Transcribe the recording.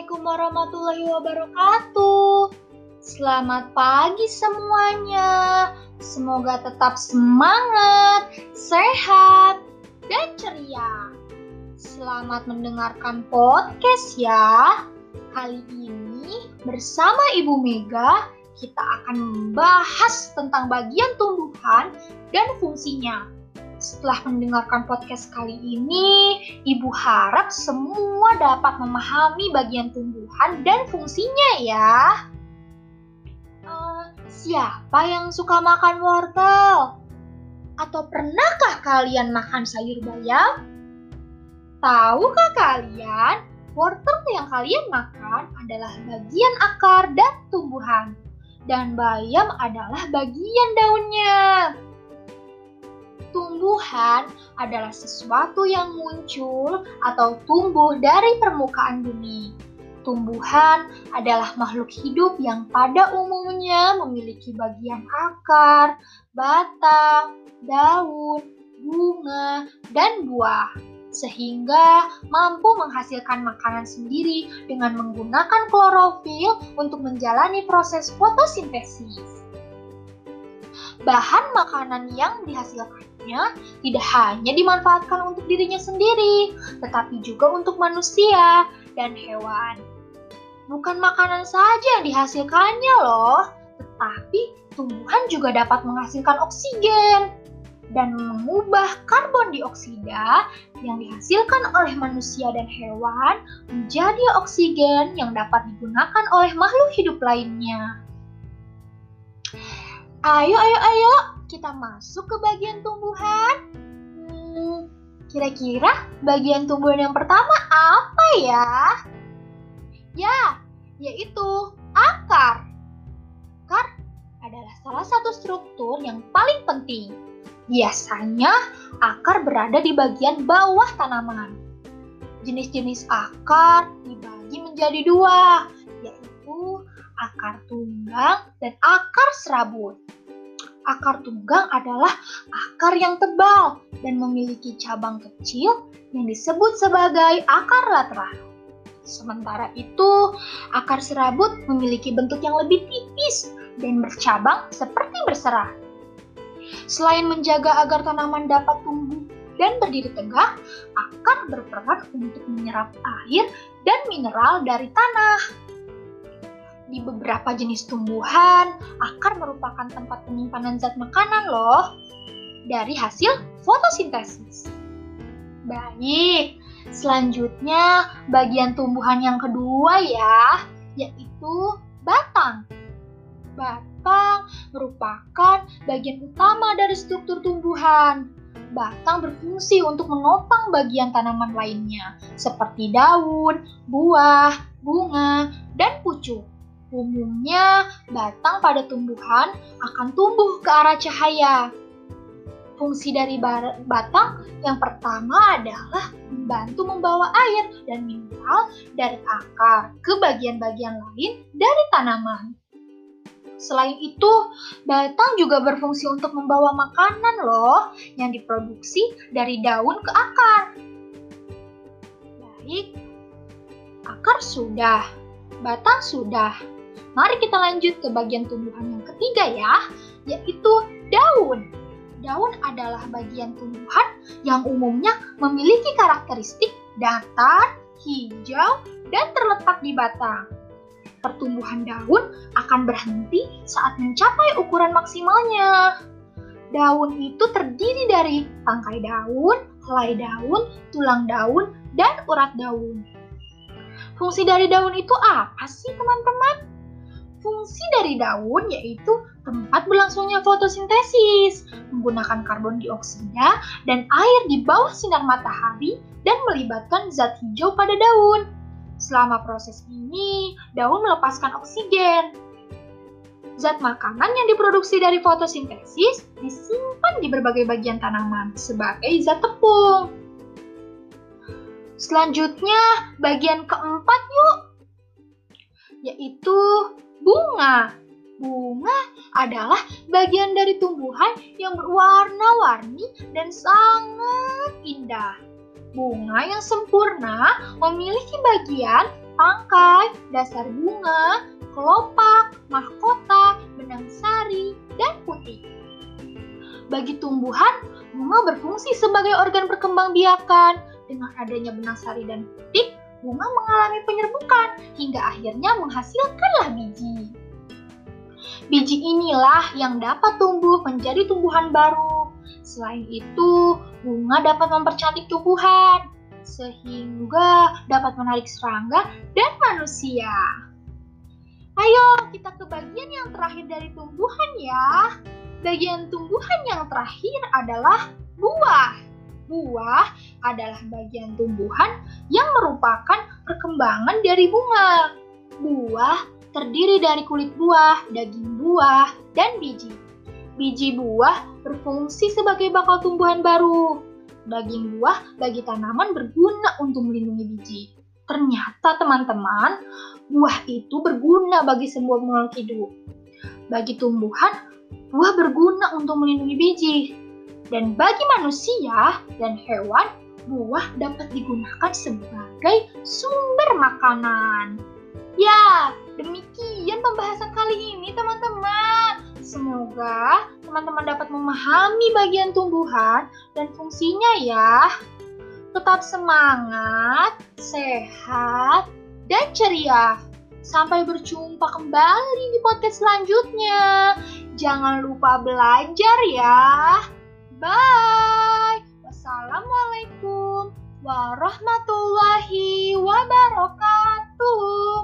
Assalamualaikum warahmatullahi wabarakatuh. Selamat pagi semuanya. Semoga tetap semangat, sehat, dan ceria. Selamat mendengarkan podcast ya. Kali ini bersama Ibu Mega kita akan membahas tentang bagian tumbuhan dan fungsinya. Setelah mendengarkan podcast kali ini, Ibu harap semua dapat memahami bagian tumbuhan dan fungsinya ya. Uh, siapa yang suka makan wortel? Atau pernahkah kalian makan sayur bayam? Tahukah kalian, wortel yang kalian makan adalah bagian akar dan tumbuhan, dan bayam adalah bagian daunnya tumbuhan adalah sesuatu yang muncul atau tumbuh dari permukaan bumi. Tumbuhan adalah makhluk hidup yang pada umumnya memiliki bagian akar, batang, daun, bunga, dan buah, sehingga mampu menghasilkan makanan sendiri dengan menggunakan klorofil untuk menjalani proses fotosintesis. Bahan makanan yang dihasilkan tidak hanya dimanfaatkan untuk dirinya sendiri, tetapi juga untuk manusia dan hewan. Bukan makanan saja yang dihasilkannya loh, tetapi tumbuhan juga dapat menghasilkan oksigen dan mengubah karbon dioksida yang dihasilkan oleh manusia dan hewan menjadi oksigen yang dapat digunakan oleh makhluk hidup lainnya. Ayo, ayo, ayo, kita masuk ke bagian tumbuhan. Hmm, kira-kira bagian tumbuhan yang pertama apa ya? Ya, yaitu akar. Akar adalah salah satu struktur yang paling penting. Biasanya akar berada di bagian bawah tanaman. Jenis-jenis akar dibagi menjadi dua, akar tunggang dan akar serabut akar tunggang adalah akar yang tebal dan memiliki cabang kecil yang disebut sebagai akar lateral. Sementara itu, akar serabut memiliki bentuk yang lebih tipis dan bercabang seperti berserah. Selain menjaga agar tanaman dapat tumbuh dan berdiri tegak, akar berperan untuk menyerap air dan mineral dari tanah di beberapa jenis tumbuhan, akar merupakan tempat penyimpanan zat makanan loh dari hasil fotosintesis. Baik, selanjutnya bagian tumbuhan yang kedua ya, yaitu batang. Batang merupakan bagian utama dari struktur tumbuhan. Batang berfungsi untuk menopang bagian tanaman lainnya, seperti daun, buah, bunga, dan pucuk. Umumnya, batang pada tumbuhan akan tumbuh ke arah cahaya. Fungsi dari batang yang pertama adalah membantu membawa air dan mineral dari akar ke bagian-bagian lain dari tanaman. Selain itu, batang juga berfungsi untuk membawa makanan loh yang diproduksi dari daun ke akar. Baik, akar sudah, batang sudah. Mari kita lanjut ke bagian tumbuhan yang ketiga ya, yaitu daun. Daun adalah bagian tumbuhan yang umumnya memiliki karakteristik datar, hijau, dan terletak di batang. Pertumbuhan daun akan berhenti saat mencapai ukuran maksimalnya. Daun itu terdiri dari tangkai daun, helai daun, tulang daun, dan urat daun. Fungsi dari daun itu apa sih teman-teman? Fungsi dari daun yaitu tempat berlangsungnya fotosintesis, menggunakan karbon dioksida dan air di bawah sinar matahari dan melibatkan zat hijau pada daun. Selama proses ini, daun melepaskan oksigen. Zat makanan yang diproduksi dari fotosintesis disimpan di berbagai bagian tanaman sebagai zat tepung. Selanjutnya, bagian keempat yuk, yaitu bunga. Bunga adalah bagian dari tumbuhan yang berwarna-warni dan sangat indah. Bunga yang sempurna memiliki bagian tangkai, dasar bunga, kelopak, mahkota, benang sari, dan putih. Bagi tumbuhan, bunga berfungsi sebagai organ perkembangbiakan. Dengan adanya benang sari dan putih, bunga mengalami penyerbukan hingga akhirnya menghasilkanlah biji. Biji inilah yang dapat tumbuh menjadi tumbuhan baru. Selain itu, bunga dapat mempercantik tumbuhan sehingga dapat menarik serangga dan manusia. Ayo, kita ke bagian yang terakhir dari tumbuhan ya. Bagian tumbuhan yang terakhir adalah buah. Buah adalah bagian tumbuhan yang merupakan perkembangan dari bunga. Buah terdiri dari kulit buah, daging buah, dan biji. Biji buah berfungsi sebagai bakal tumbuhan baru. Daging buah bagi tanaman berguna untuk melindungi biji. Ternyata teman-teman, buah itu berguna bagi semua makhluk hidup. Bagi tumbuhan, buah berguna untuk melindungi biji. Dan bagi manusia dan hewan, buah dapat digunakan sebagai sumber makanan. Ya, demikian pembahasan kali ini teman-teman. Semoga teman-teman dapat memahami bagian tumbuhan dan fungsinya ya. Tetap semangat, sehat, dan ceria. Sampai berjumpa kembali di podcast selanjutnya. Jangan lupa belajar ya. Bye. Wassalamualaikum warahmatullahi wabarakatuh.